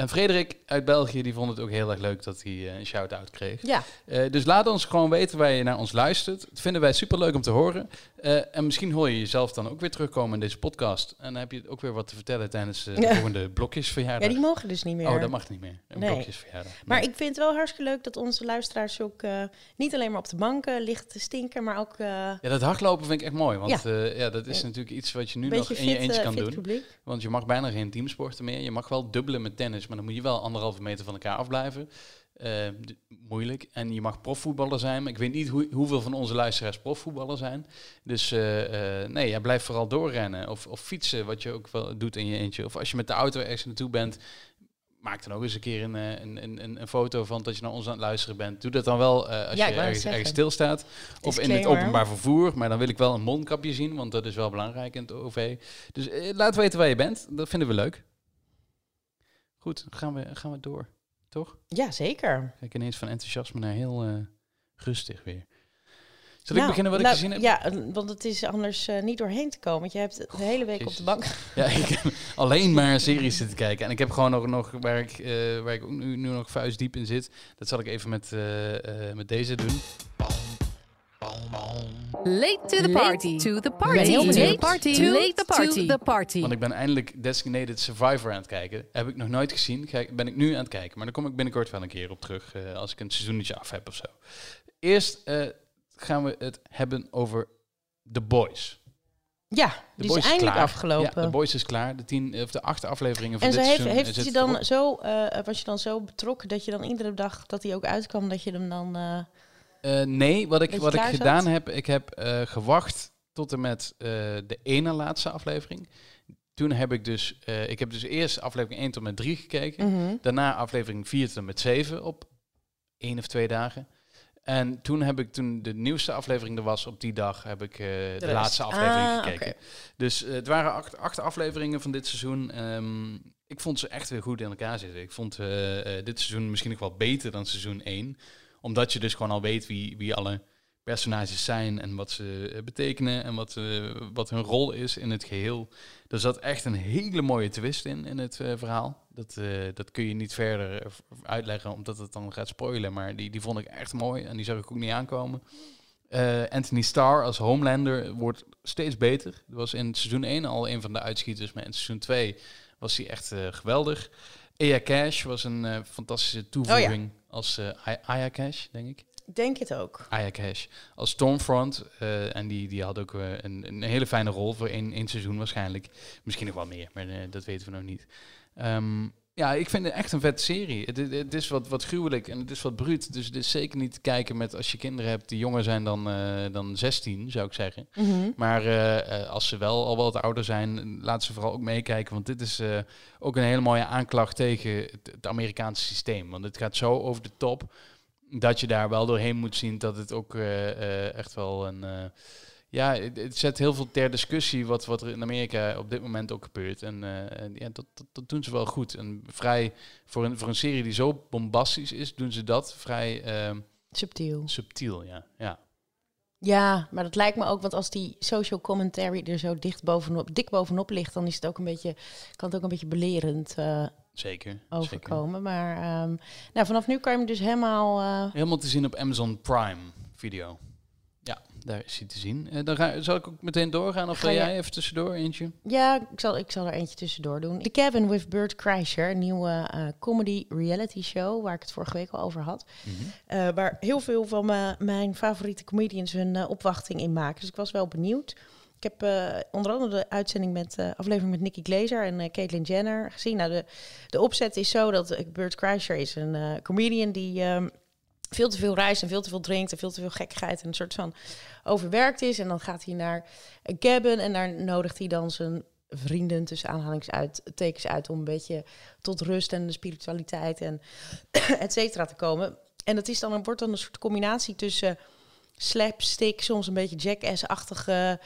En Frederik uit België, die vond het ook heel erg leuk dat hij eh, een shout-out kreeg. Ja, Eh, dus laat ons gewoon weten waar je naar ons luistert. Dat vinden wij super leuk om te horen. Eh, en misschien hoor je jezelf dan ook weer terugkomen in deze podcast. En dan heb je ook weer wat te vertellen tijdens de Ja. volgende blokjesverjaardag. ja, die mogen dus niet meer. Oh, dat mag niet meer. Een Nee. blokjesverjaardag. Maar Nee. ik vind het wel hartstikke leuk dat onze luisteraars ook niet alleen maar op de banken liggen te stinken, maar ook Ja, dat hardlopen vind ik echt mooi. Want Ja. ja. dat is natuurlijk iets wat je nu nog in je eentje kan doen. publiek. Want je mag bijna geen teamsporten meer. Je mag wel dubbelen met tennis, maar dan moet je wel anderhalve meter van elkaar afblijven. D- moeilijk. En je mag profvoetballer zijn. Maar ik weet niet hoe, hoeveel van onze luisteraars profvoetballer zijn. Dus eh, eh, nee, ja, blijf vooral doorrennen. Of, of fietsen, wat je ook wel doet in je eentje. Of als je met de auto ergens naartoe bent, maak dan ook eens een keer een, een, een, een, foto van dat je naar ons aan het luisteren bent. Doe dat dan wel als Ja, je ergens, ergens stilstaat. Of in het openbaar vervoer. Maar dan wil ik wel een mondkapje zien, want dat is wel belangrijk in het OV. Dus laat weten waar je bent. Dat vinden we leuk. Goed, gaan we, gaan we door. Toch? Ja, zeker. Kijk ineens van enthousiasme naar heel eh, rustig weer. Zal Nou, ik beginnen wat nou, ik gezien heb? Ja, want het is anders eh, niet doorheen te komen. Want je hebt de hele week op de bank. Ja, ik heb alleen maar series zitten kijken. En ik heb gewoon nog, nog waar ik, eh, waar ik nu, nu nog vuistdiep in zit. Dat zal ik even met, met deze doen. Late to the party. to the party. ben heel benieuwd. Late party. To the party. to the party. Want ik ben eindelijk Designated Survivor aan het kijken. Heb ik nog nooit gezien. Kijk, ben ik nu aan het kijken. Maar daar kom ik binnenkort wel een keer op terug. eh, als ik een seizoenetje af heb of zo. Eerst eh, gaan we het hebben over The Boys. Ja, The die Boys is eindelijk klaar. afgelopen. Ja, The Boys is klaar. De, tien, of de acht afleveringen van en dit heeft, seizoen heeft je dan erop. zo, eh, was je dan zo betrokken dat je dan iedere dag dat hij ook uitkwam, dat je hem dan. eh, Eh, nee, wat ik, wat ik gedaan heb, ik heb eh, gewacht tot en met eh, de ene laatste aflevering. Toen heb ik dus, ik heb dus eerst aflevering 1 tot en met 3 gekeken. mhm. Daarna aflevering 4 tot en met 7 op één of twee dagen. En toen heb ik, toen de nieuwste aflevering er was op die dag, heb ik de, rest. laatste aflevering Ah, gekeken. oké. Dus het waren acht, acht afleveringen van dit seizoen. Ehm, ik vond ze echt weer goed in elkaar zitten. Ik vond dit seizoen misschien nog wel beter dan seizoen 1. Omdat je dus gewoon al weet wie, wie alle personages zijn en wat ze eh, betekenen en wat, eh, wat hun rol is in het geheel. Er zat echt een hele mooie twist in, in het eh, verhaal. Dat, dat kun je niet verder uitleggen, omdat het dan gaat spoilen. Maar die, die vond ik echt mooi en die zag ik ook niet aankomen. Anthony Starr als Homelander wordt steeds beter. Dat was in seizoen 1 al een van de uitschieters, maar in seizoen 2 was hij echt geweldig. Aya Cash was een fantastische toevoeging als eh Aya Cash, denk ik. Denk het ook. Aya Cash als Stormfront. eh, en die, die had ook eh, een, een hele fijne rol voor één, één seizoen waarschijnlijk. Misschien nog wel meer, maar dat weten we nog niet. Ehm, ja, ik vind het echt een vette serie. Het, is wat, wat gruwelijk en het is wat bruut. Dus het is zeker niet te kijken met als je kinderen hebt die jonger zijn dan, eh, dan 16, zou ik zeggen. Mhm. Maar eh, eh, als ze wel al wat ouder zijn, laat ze vooral ook meekijken. Want dit is ook een hele mooie aanklacht tegen het, het Amerikaanse systeem. Want het gaat zo over de top. dat je daar wel doorheen moet zien dat het ook echt wel een... ja, het, zet heel veel ter discussie wat, wat er in Amerika op dit moment ook gebeurt. En, eh, en ja, dat, dat, dat doen ze wel goed. En vrij, voor een, voor een serie die zo bombastisch is, doen ze dat vrij ehm, Subtiel. subtiel, ja. ja. Ja, maar dat lijkt me ook, want als die social commentary er zo dicht bovenop, dik bovenop ligt, dan is het ook een beetje, kan het ook een beetje belerend eh, Zeker. zeker. overkomen. Maar ehm, nou, vanaf nu kan je hem dus helemaal. eh, Helemaal te zien op Amazon Prime Video. Daar is hij te zien. Eh, dan ga, zal ik ook meteen doorgaan of Ga jij even tussendoor eentje? ja, ik zal, ik zal er eentje tussendoor doen. The Cabin with Bert Kreischer, een nieuwe eh, comedy reality show, waar ik het vorige week al over had. Eh, waar heel veel van mijn favoriete comedians hun opwachting in maken. Dus ik was wel benieuwd. Ik heb onder andere de uitzending met eh aflevering met Nicky Glazer en Caitlyn Jenner gezien. Nou, de, de opzet is zo dat Bert Kreischer is een comedian die ehm, veel te veel reist en veel te veel drinkt en veel te veel gekkigheid en een soort van overwerkt is. En dan gaat hij naar een cabin en daar nodigt hij dan zijn vrienden tussen aanhalingstekens uit om een beetje tot rust en de spiritualiteit en et cetera te komen. En dat is dan, wordt dan een soort combinatie tussen slapstick, soms een beetje jackass-achtige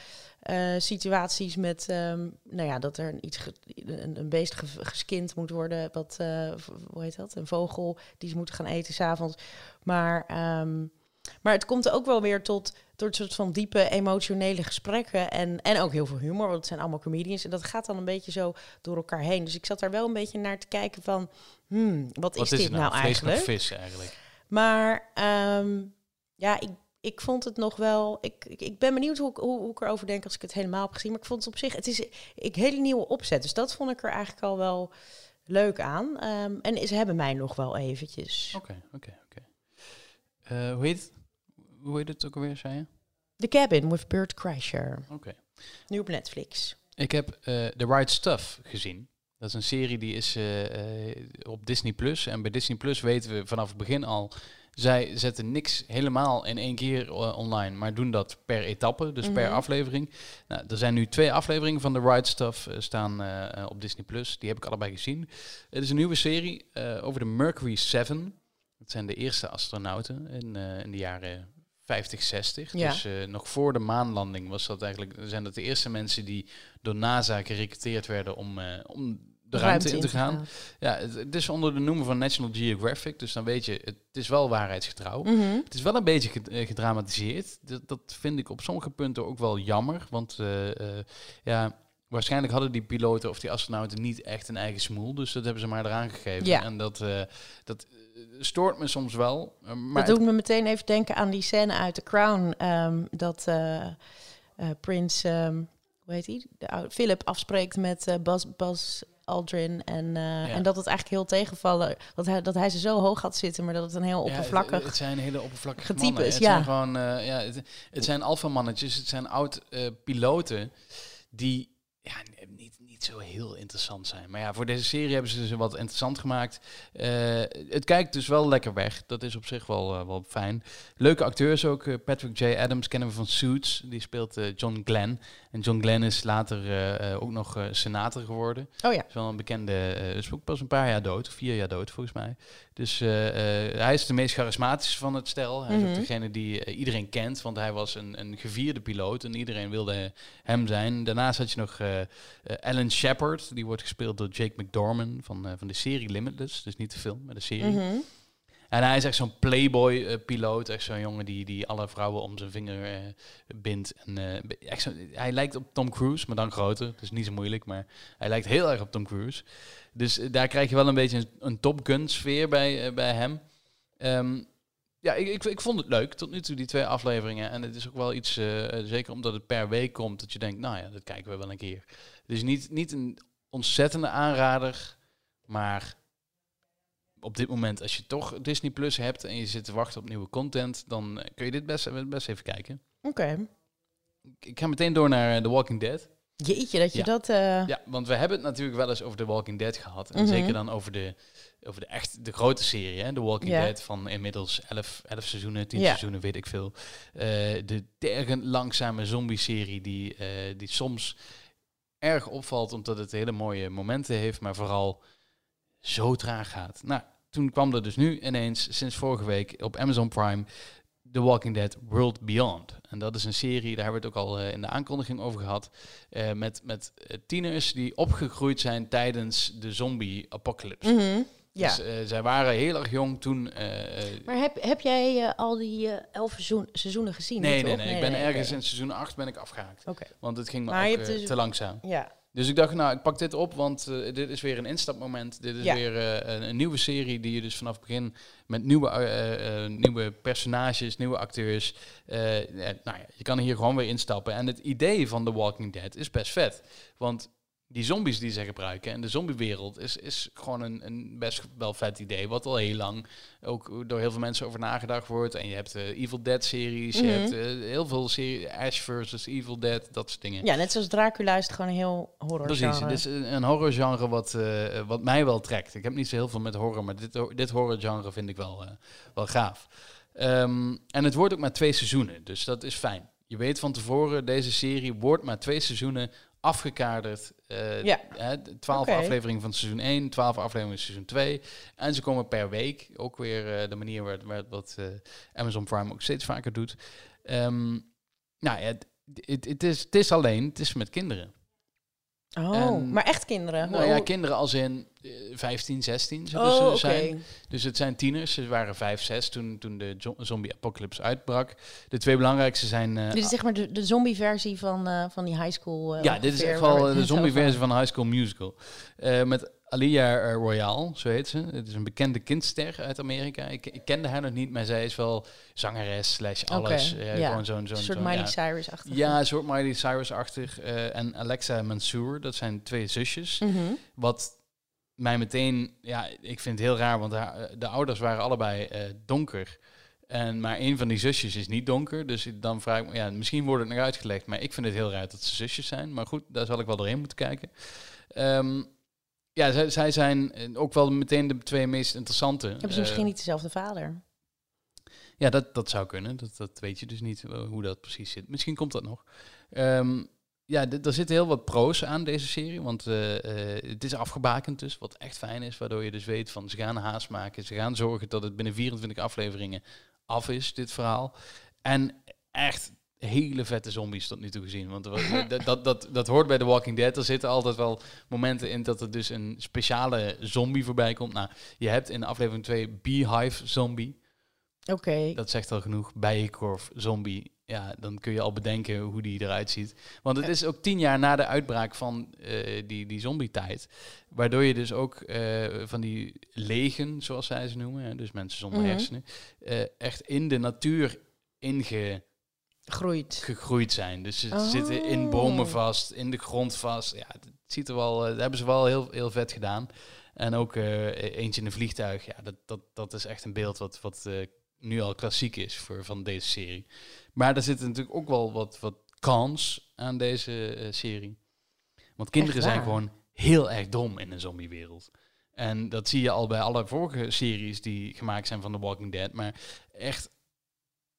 eh, situaties met, ehm, nou ja, dat er een, iets ge- een, een beest ge- geskind moet worden, wat, eh, hoe heet dat, een vogel die ze moeten gaan eten s'avonds. Maar, ehm, maar het komt ook wel weer tot door het soort van diepe emotionele gesprekken en, en ook heel veel humor, want het zijn allemaal comedians en dat gaat dan een beetje zo door elkaar heen. Dus ik zat daar wel een beetje naar te kijken van, hmm, wat, Wat is dit nou, Vlees eigenlijk? vis eigenlijk. Maar ehm, ja, ik, ik vond het nog wel. Ik, ik, ik ben benieuwd hoe, ik- hoe, hoe ik erover denk als ik het helemaal heb gezien. Maar ik vond het op zich. Het is een hele nieuwe opzet. Dus dat vond ik er eigenlijk al wel leuk aan. Ehm, en ze hebben mij nog wel eventjes. Oké, oké, oké. Eh, Hoe heet het? Hoe heet het ook alweer, zei je? The Cabin with Bert Kreischer. Oké. Nu op Netflix. Ik heb eh, The Right Stuff gezien. Dat is een serie die is eh, op Disney Plus. En bij Disney Plus weten we vanaf het begin al. Zij zetten niks helemaal in één keer eh, online, maar doen dat per etappe, dus per Mhm. aflevering. Nou, er zijn nu twee afleveringen van The Right Stuff eh, staan eh, op Disney Plus. Die heb ik allebei gezien. Het is een nieuwe serie over de Mercury 7. Dat zijn de eerste astronauten in, in de jaren 50, 60. Ja. Dus nog voor de maanlanding was dat eigenlijk, zijn dat de eerste mensen die door NASA gerecruiteerd werden om, om de ruimte, in te gaan. Ja, het, het is onder de noemer van National Geographic, dus dan weet je, het is wel waarheidsgetrouw. Mhm. Het is wel een beetje eh, gedramatiseerd. Dat, dat vind ik op sommige punten ook wel jammer, want eh, eh, ja, waarschijnlijk hadden die piloten of die astronauten niet echt een eigen smoel, dus dat hebben ze maar eraan gegeven. Ja. En dat, dat stoort me soms wel. maar dat doet me meteen even denken aan die scène uit The Crown. ehm, dat Prins, ehm, hoe heet hij? Philip afspreekt met Bas, Bas Aldrin. En, eh, en dat het eigenlijk heel tegenvallen. Dat hij, dat hij ze zo hoog had zitten, maar dat het een heel Ja, het- oppervlakkig. het, zijn hele oppervlakkige getypes, mannen. Het ja. zijn gewoon, eh, ja, het, het zijn alfamannetjes, het zijn oud-piloten die ja, niet, niet zo heel interessant zijn. Maar ja, voor deze serie hebben ze ze wat interessant gemaakt. Eh, het kijkt dus wel lekker weg. Dat is op zich wel, eh, wel fijn. Leuke acteurs ook. eh, Patrick J. Adams kennen we van Suits. Die speelt John Glenn. En John Glenn is later ook nog senator geworden. Oh ja. is wel een bekende, is ook pas een paar jaar dood, vier jaar dood volgens mij. Dus eh, eh, hij is de meest charismatische van het stel. Hij is Mhm. ook degene die eh, iedereen kent, want hij was een, een gevierde piloot en iedereen wilde hem zijn. Daarnaast had je nog Alan Shepard, die wordt gespeeld door Jake McDorman van, van de serie Limitless. Dus niet de film, maar de serie. Mhm. En hij is echt zo'n playboy-piloot. echt zo'n jongen die, die alle vrouwen om zijn vinger bindt. En, echt zo, hij lijkt op Tom Cruise, maar dan groter. Dus niet zo moeilijk, maar hij lijkt heel erg op Tom Cruise. Dus eh, daar krijg je wel een beetje een, een Top Gun-sfeer bij, eh, bij hem. Ehm, ja, ik, ik, ik vond het leuk tot nu toe, die twee afleveringen. En het is ook wel iets, eh, zeker omdat het per week komt, dat je denkt, nou ja, dat kijken we wel een keer. Het is niet, niet een ontzettende aanrader, maar op dit moment, als je toch Disney Plus hebt en je zit te wachten op nieuwe content, dan kun je dit best, best even kijken. Oké. Ik- Ik ga meteen door naar The Walking Dead. Jeetje, dat je Ja. dat... eh, Ja, want we hebben het natuurlijk wel eens over The Walking Dead gehad. En Mhm. zeker dan over de, over de echt de grote serie, hè? The Walking. Dead van inmiddels 11, 11 seizoenen, 10 Ja. seizoenen, weet ik veel. Eh, de tergend langzame zombie-serie die, eh, die soms erg opvalt omdat het hele mooie momenten heeft, maar vooral zo traag gaat. Nou, toen kwam er dus nu ineens, sinds vorige week, op Amazon Prime... The Walking Dead World Beyond. En dat is een serie, daar hebben we het ook al uh, in de aankondiging over gehad. Uh, met met uh, tieners die opgegroeid zijn tijdens de zombie-apocalypse. Mm -hmm. Ja. Dus uh, zij waren heel erg jong toen. Uh, maar heb, heb jij uh, al die elf seizoen, seizoenen gezien? Nee, nee, nee, nee, Ik ben ergens okay. in seizoen 8 ben ik afgehaakt. Okay. Want het ging me maar ook dus, te langzaam. Ja. Dus ik dacht, nou, ik pak dit op, want dit is weer een instapmoment. Dit is Ja. weer een, een nieuwe serie die je dus vanaf het begin met nieuwe, nieuwe personages, nieuwe acteurs. nou ja, je kan hier gewoon weer instappen. En het idee van The Walking Dead is best vet. Want die zombies die ze gebruiken en de zombiewereld is, is gewoon een, een best wel vet idee. Wat al heel lang ook door heel veel mensen over nagedacht wordt. En je hebt de Evil Dead series, Mhm. je hebt uh, heel veel series, Ash versus Evil Dead, dat soort dingen. Ja, net zoals Dracula is het gewoon een heel horror Precies, het is een, een horrorgenre wat, uh, wat mij wel trekt. Ik heb niet zo heel veel met horror, maar dit, dit horrorgenre vind ik wel, wel gaaf. Um, en het wordt ook maar twee seizoenen, dus dat is fijn. Je weet van tevoren, deze serie wordt maar twee seizoenen afgekaderd. Uh, ja. Twaalf Oké. afleveringen van seizoen 1, 12 afleveringen van seizoen 2. En ze komen per week. Ook weer uh, de manier waar, waar wat uh, Amazon Prime ook steeds vaker doet. Um, nou ja, het, het, is, het is alleen, het is met kinderen. Oh, En- maar echt kinderen? Nou ja, kinderen als in eh, 15, 16 zullen Oh, ze zijn. Dus het zijn tieners. Ze waren 5, 6 toen, toen de zo- zombie-apocalypse uitbrak. De twee belangrijkste zijn... eh, Dit is zeg maar de, de zombie-versie van, eh, van die high school. eh, ja, dit is echt wel de net over zombie-versie van High School Musical. Eh, met Alia eh, Royale, zo heet ze. Het is een bekende kindster uit Amerika. Ik, ik kende haar nog niet, maar zij is wel zangeres slash alles. Eh, ja. Gewoon zo'n... Soort Miley ja. Cyrus-achtig. Ja, een soort Miley Cyrus-achtig. eh, en Alexa Mansour, dat zijn twee zusjes. Mhm. Wat mij meteen, ja, ik vind het heel raar, want haar- de ouders waren allebei eh, donker. En maar een van die zusjes is niet donker. Dus dan vraag ik me, ja, misschien wordt het nog uitgelegd. Maar ik vind het heel raar dat ze zusjes zijn. Maar goed, daar zal ik wel doorheen moeten kijken. Ehm, ja, zij, zij zijn eh, ook wel meteen de twee meest interessante. Hebben ze Eh, misschien niet dezelfde vader? ja, dat, dat zou kunnen. Dat, dat weet je dus niet eh, hoe dat precies zit. Misschien komt dat nog. Ehm, ja, er zitten heel wat pro's aan deze serie. Want eh, eh, het is afgebakend dus, wat echt fijn is. Waardoor je dus weet van ze gaan haast maken. Ze gaan zorgen dat het binnen 24 afleveringen af is, dit verhaal. En echt hele vette zombies tot nu toe gezien. Want was- dat, dat, dat, dat hoort bij The Walking Dead. Er zitten altijd wel momenten in dat er dus een speciale zombie voorbij komt. Nou, je hebt in aflevering 2 Beehive Zombie. Oké. Dat zegt al genoeg. Bijenkorf, zombie. Ja, dan kun je al bedenken hoe die eruit ziet. Want het is ook tien jaar na de uitbraak van eh, die, die zombie-tijd. Waardoor je dus ook eh, van die legen, zoals zij ze noemen, hè, dus mensen zonder Mhm. hersenen, eh, echt in de natuur ingegroeid Groeit. zijn. Dus ze Oh. zitten in bomen vast, in de grond vast. Ja, het ziet er wel, eh, dat hebben ze wel heel, heel vet gedaan. En ook eh, eentje in een vliegtuig. Ja, dat, dat, dat is echt een beeld wat, wat eh, nu al klassiek is voor, van deze serie. Maar er zitten natuurlijk ook wel wat, wat kans aan deze serie. Want kinderen zijn gewoon heel erg dom in een zombiewereld. En dat zie je al bij alle vorige series die gemaakt zijn van The Walking Dead. Maar echt,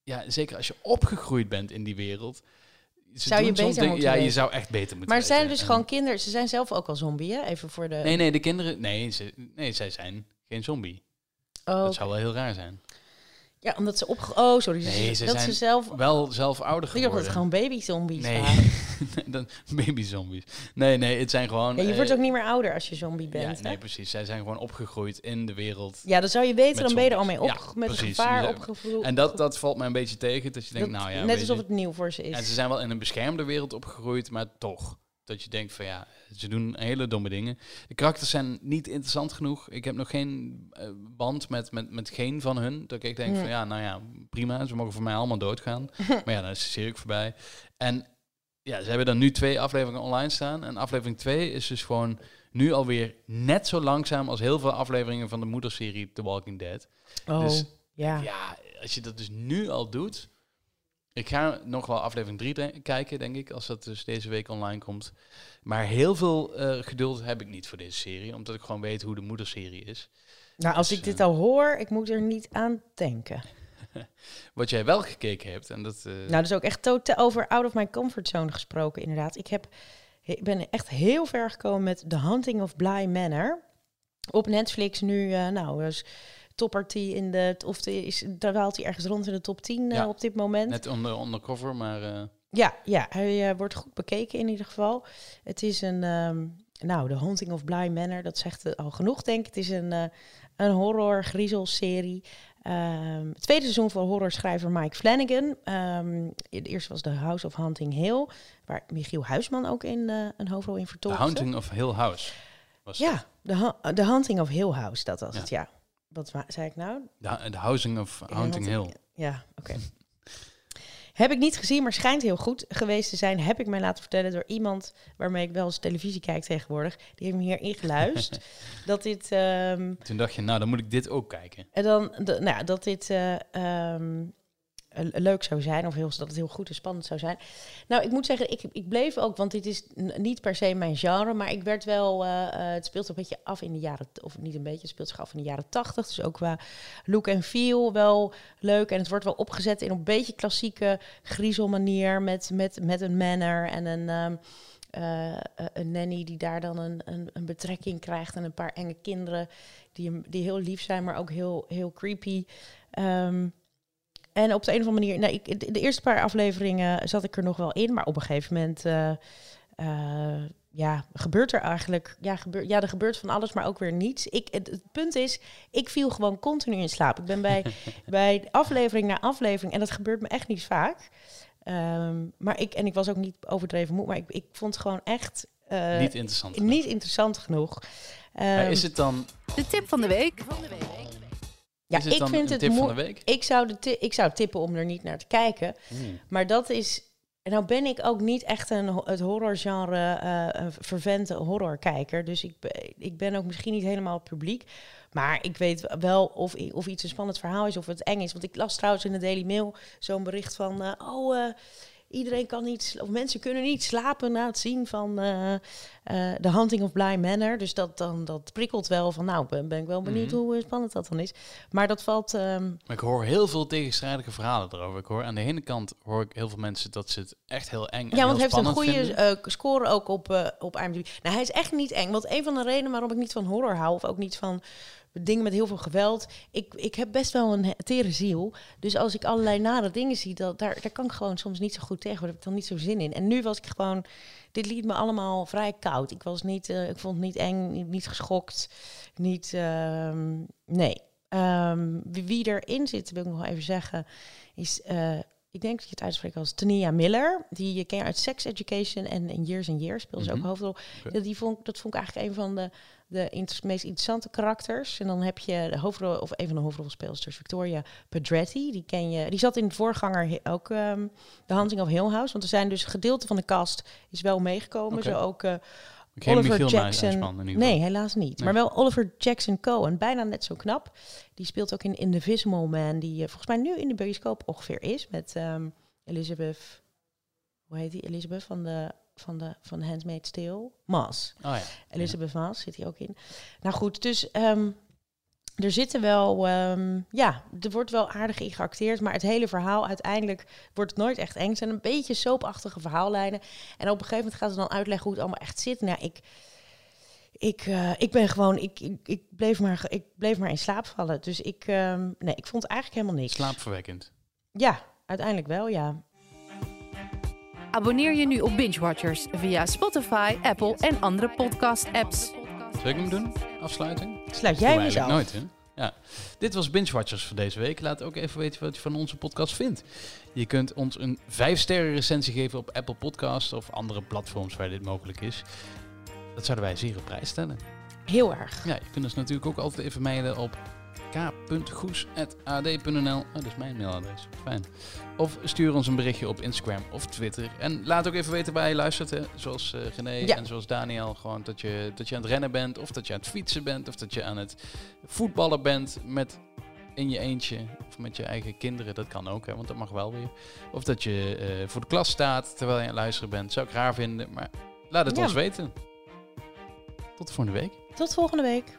ja, zeker als je opgegroeid bent in die wereld. Zou je beter Ja, je zou echt beter moeten Maar zijn dus En- gewoon kinderen. Ze zijn zelf ook al zombie, hè? Even voor de... Nee, nee, de kinderen... Nee, ze, nee zij zijn geen zombie. Oh, Dat zou wel heel raar zijn. Ja, omdat ze op... Oh, sorry. Nee, ze dat zijn ze zelf... Wel zelf ouder Ik dacht dat geworden. het gewoon baby-zombies Nee, waren. dan baby zombies. Nee, nee, het zijn gewoon... Ja, je eh, wordt ook niet meer ouder als je zombie Ja, bent, hè? nee, precies. Zij zijn gewoon opgegroeid in de wereld. Ja, dan zou je weten, dan ben je er al mee op. Ja, met precies. gevaar Ja. opgevoed. En dat, dat valt mij een beetje tegen. Dat je denkt, Dat- nou ja... net alsof het nieuw voor ze is. En ze zijn wel in een beschermde wereld opgegroeid, maar toch. Dat je denkt van ja, ze doen hele domme dingen. De karakters zijn niet interessant genoeg. Ik heb nog geen eh, band met, met, met geen van hun. Dat ik denk van ja, nou ja, prima. Ze mogen voor mij allemaal doodgaan. maar ja, dan is de serie voorbij. En ja, ze hebben dan nu twee afleveringen online staan. En aflevering 2 is dus gewoon nu alweer net zo langzaam als heel veel afleveringen van de moederserie The Walking Dead. oh, dus- ja. Ja, als je dat dus nu al doet. Ik ga nog wel aflevering 3 kijken, denk ik, als dat dus deze week online komt. Maar heel veel eh, geduld heb ik niet voor deze serie, omdat ik gewoon weet hoe de moederserie is. Nou, als Dus, ik dit eh, al hoor, ik moet er niet aan denken. Wat jij wel gekeken hebt, en dat... eh, Nou, is ook echt totaal over out of my comfort zone gesproken, inderdaad. Ik heb, ik ben echt heel ver gekomen met The Hunting of Bly Manor. op Netflix nu, uh, nou, dus toppartie in de, of de, is, daar haalt hij ergens rond in de top 10 uh, op dit moment. Net onder undercover, maar. Uh... Ja, ja, hij wordt goed bekeken in ieder geval. Het is een, um, nou, The Haunting of Bly Manor, dat zegt al genoeg, denk ik. Het is een, een horror griezelserie. Um, het tweede seizoen van horrorschrijver Mike Flanagan. Um, de eerste was The House of Hunting Hill, waar Michiel Huisman ook in een hoofdrol in vertolkte. The Haunting of Hill House. Was ja, The, The Hunting of Hill House, dat was het, ja. Wat zei ik nou? The Housing of Hunting Hill. Ja, oké. Okay. Heb ik niet gezien, maar schijnt heel goed geweest te zijn. Heb ik mij laten vertellen door iemand waarmee ik wel eens televisie kijk tegenwoordig. Die heeft me hier ingeluisterd. dat dit... Um, Toen dacht je, nou, dan moet ik dit ook kijken. En dan, de, nou, dat dit uh, um, leuk zou zijn, of heel, dat het heel goed en spannend zou zijn. Nou, ik moet zeggen, ik, ik bleef ook, want dit is niet per se mijn genre, maar ik werd wel, uh, uh, het speelt een beetje af in de jaren, of niet een beetje, het speelt zich af in de jaren tachtig, dus ook qua look en feel wel leuk. En het wordt wel opgezet in een beetje klassieke griezelmanier, met, met, met een manner en een... Uh, een nanny die daar dan een, een, een, betrekking krijgt en een paar enge kinderen die, die heel lief zijn, maar ook heel, heel creepy. Um, en op de een of andere manier, nou, ik, de eerste paar afleveringen zat ik er nog wel in, maar op een gegeven moment, uh, uh, ja, gebeurt er eigenlijk, ja, gebeurt, ja, er gebeurt van alles, maar ook weer niets. Ik, het, punt is, ik viel gewoon continu in slaap. Ik ben bij, bij aflevering na aflevering, en dat gebeurt me echt niet vaak. Um, maar ik, en ik was ook niet overdreven moe, maar ik, ik vond het gewoon echt uh, niet interessant. Niet interessant genoeg. Um, is het dan de tip van de week? Ja, ik vind het moeilijk. Ik zou, de ik zou tippen om er niet naar te kijken. Hmm. Maar dat is. En nou ben ik ook niet echt een, het horrorgenre uh, een vervente horrorkijker. Dus ik, ik ben ook misschien niet helemaal het publiek. Maar ik weet wel of, of iets een spannend verhaal is of het eng is. Want ik las trouwens in de Daily Mail zo'n bericht van... Uh, oh, uh, iedereen kan niet, of mensen kunnen niet slapen na het zien van uh, uh, The Hunting of Bly Manor. Dus dat, dan, dat prikkelt wel van, nou, ben, ben ik wel benieuwd mm -hmm. hoe spannend dat dan is. Maar dat valt... Um... Maar ik hoor heel veel tegenstrijdige verhalen erover. Ik hoor aan de ene kant hoor ik heel veel mensen dat ze het echt heel eng en Ja, want hij heeft een goede uh, score ook op, op IMDb. Nou, hij is echt niet eng. Want een van de redenen waarom ik niet van horror hou, of ook niet van dingen met heel veel geweld. Ik, ik heb best wel een tere ziel. Dus als ik allerlei nare dingen zie, dat, daar, daar kan ik gewoon soms niet zo goed tegen. Daar ik dan niet zo zin in. En nu was ik gewoon... Dit liet me allemaal vrij koud. Ik was niet... Uh, ik vond het niet eng, niet, geschokt. Niet... Uh, nee. Um, wie, wie erin zit, wil ik nog even zeggen, is... Uh, ik denk dat je het uitspreekt als Tania Miller. Die je ken uit Sex Education en in Years and Years speelt ze mm -hmm. ook hoofdrol. Okay. Die vond, dat vond ik eigenlijk een van de de inter meest interessante karakters. En dan heb je de hoofdrol, of een van de hoofdrolspelsters, Victoria Pedretti. Die ken je. Die zat in de voorganger ook um, The Hunting of Hill House. Want er zijn dus gedeelte van de cast is wel meegekomen. Okay. Zo ook uh, Oliver Jackson. nee, helaas niet. Nee. Maar wel Oliver Jackson Cohen. Bijna net zo knap. Die speelt ook in Invisible Man. Die uh, volgens mij nu in de bioscoop ongeveer is. Met um, Elizabeth. Hoe heet die? Elizabeth van de van de van Handmaid's Tale. Mas. Oh ja. Elizabeth ja. Mas zit hier ook in. Nou goed, dus um, er zitten wel, um, ja, er wordt wel aardig in geacteerd, maar het hele verhaal uiteindelijk wordt het nooit echt eng. Het zijn een beetje soapachtige verhaallijnen. En op een gegeven moment gaat ze dan uitleggen hoe het allemaal echt zit. Nou, ik, ik, uh, ik ben gewoon, ik, ik, ik, bleef maar, ik bleef maar in slaap vallen. Dus ik, um, nee, ik vond het eigenlijk helemaal niks. Slaapverwekkend. Ja, uiteindelijk wel, ja. Abonneer je nu op Binge Watchers via Spotify, Apple en andere podcast-apps. Zal ik hem doen? Afsluiting? Sluit jij hem zelf? nooit, hè? Ja. Dit was Binge Watchers voor deze week. Laat ook even weten wat je van onze podcast vindt. Je kunt ons een 5-sterren recensie geven op Apple Podcasts of andere platforms waar dit mogelijk is. Dat zouden wij zeer op prijs stellen. Heel erg. Ja, je kunt ons natuurlijk ook altijd even mailen op k.goes.ad.nl. Oh, dat is mijn mailadres. Fijn. Of stuur ons een berichtje op Instagram of Twitter. En laat ook even weten waar je luistert. Hè. Zoals uh, René ja. en zoals Daniel. Gewoon dat je, dat je aan het rennen bent. Of dat je aan het fietsen bent. Of dat je aan het voetballen bent met in je eentje. Of met je eigen kinderen. Dat kan ook, hè, want dat mag wel weer. Of dat je uh, voor de klas staat terwijl je aan het luisteren bent. Zou ik raar vinden. Maar laat het ja. ons weten. Tot volgende week. Tot volgende week.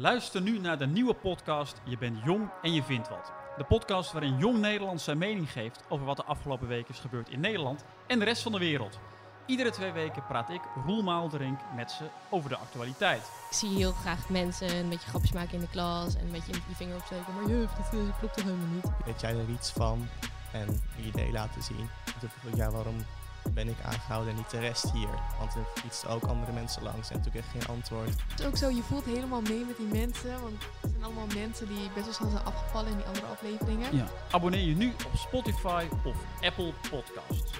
Luister nu naar de nieuwe podcast Je bent jong en je vindt wat. De podcast waarin Jong Nederland zijn mening geeft over wat de afgelopen weken is gebeurd in Nederland en de rest van de wereld. Iedere twee weken praat ik, Roel Maalderink, met ze over de actualiteit. Ik zie heel graag mensen een beetje grapjes maken in de klas en een beetje die vinger opsteken. Maar juf, dat eh, klopt toch helemaal niet? Weet jij er iets van en je idee laten zien? Ja, waarom ben ik aangehouden en niet de rest hier? Want er fietsten ook andere mensen langs en toen kreeg ik geen antwoord. Het is ook zo, je voelt helemaal mee met die mensen. Want het zijn allemaal mensen die best wel snel zijn afgevallen in die andere afleveringen. Ja. Abonneer je nu op Spotify of Apple Podcasts.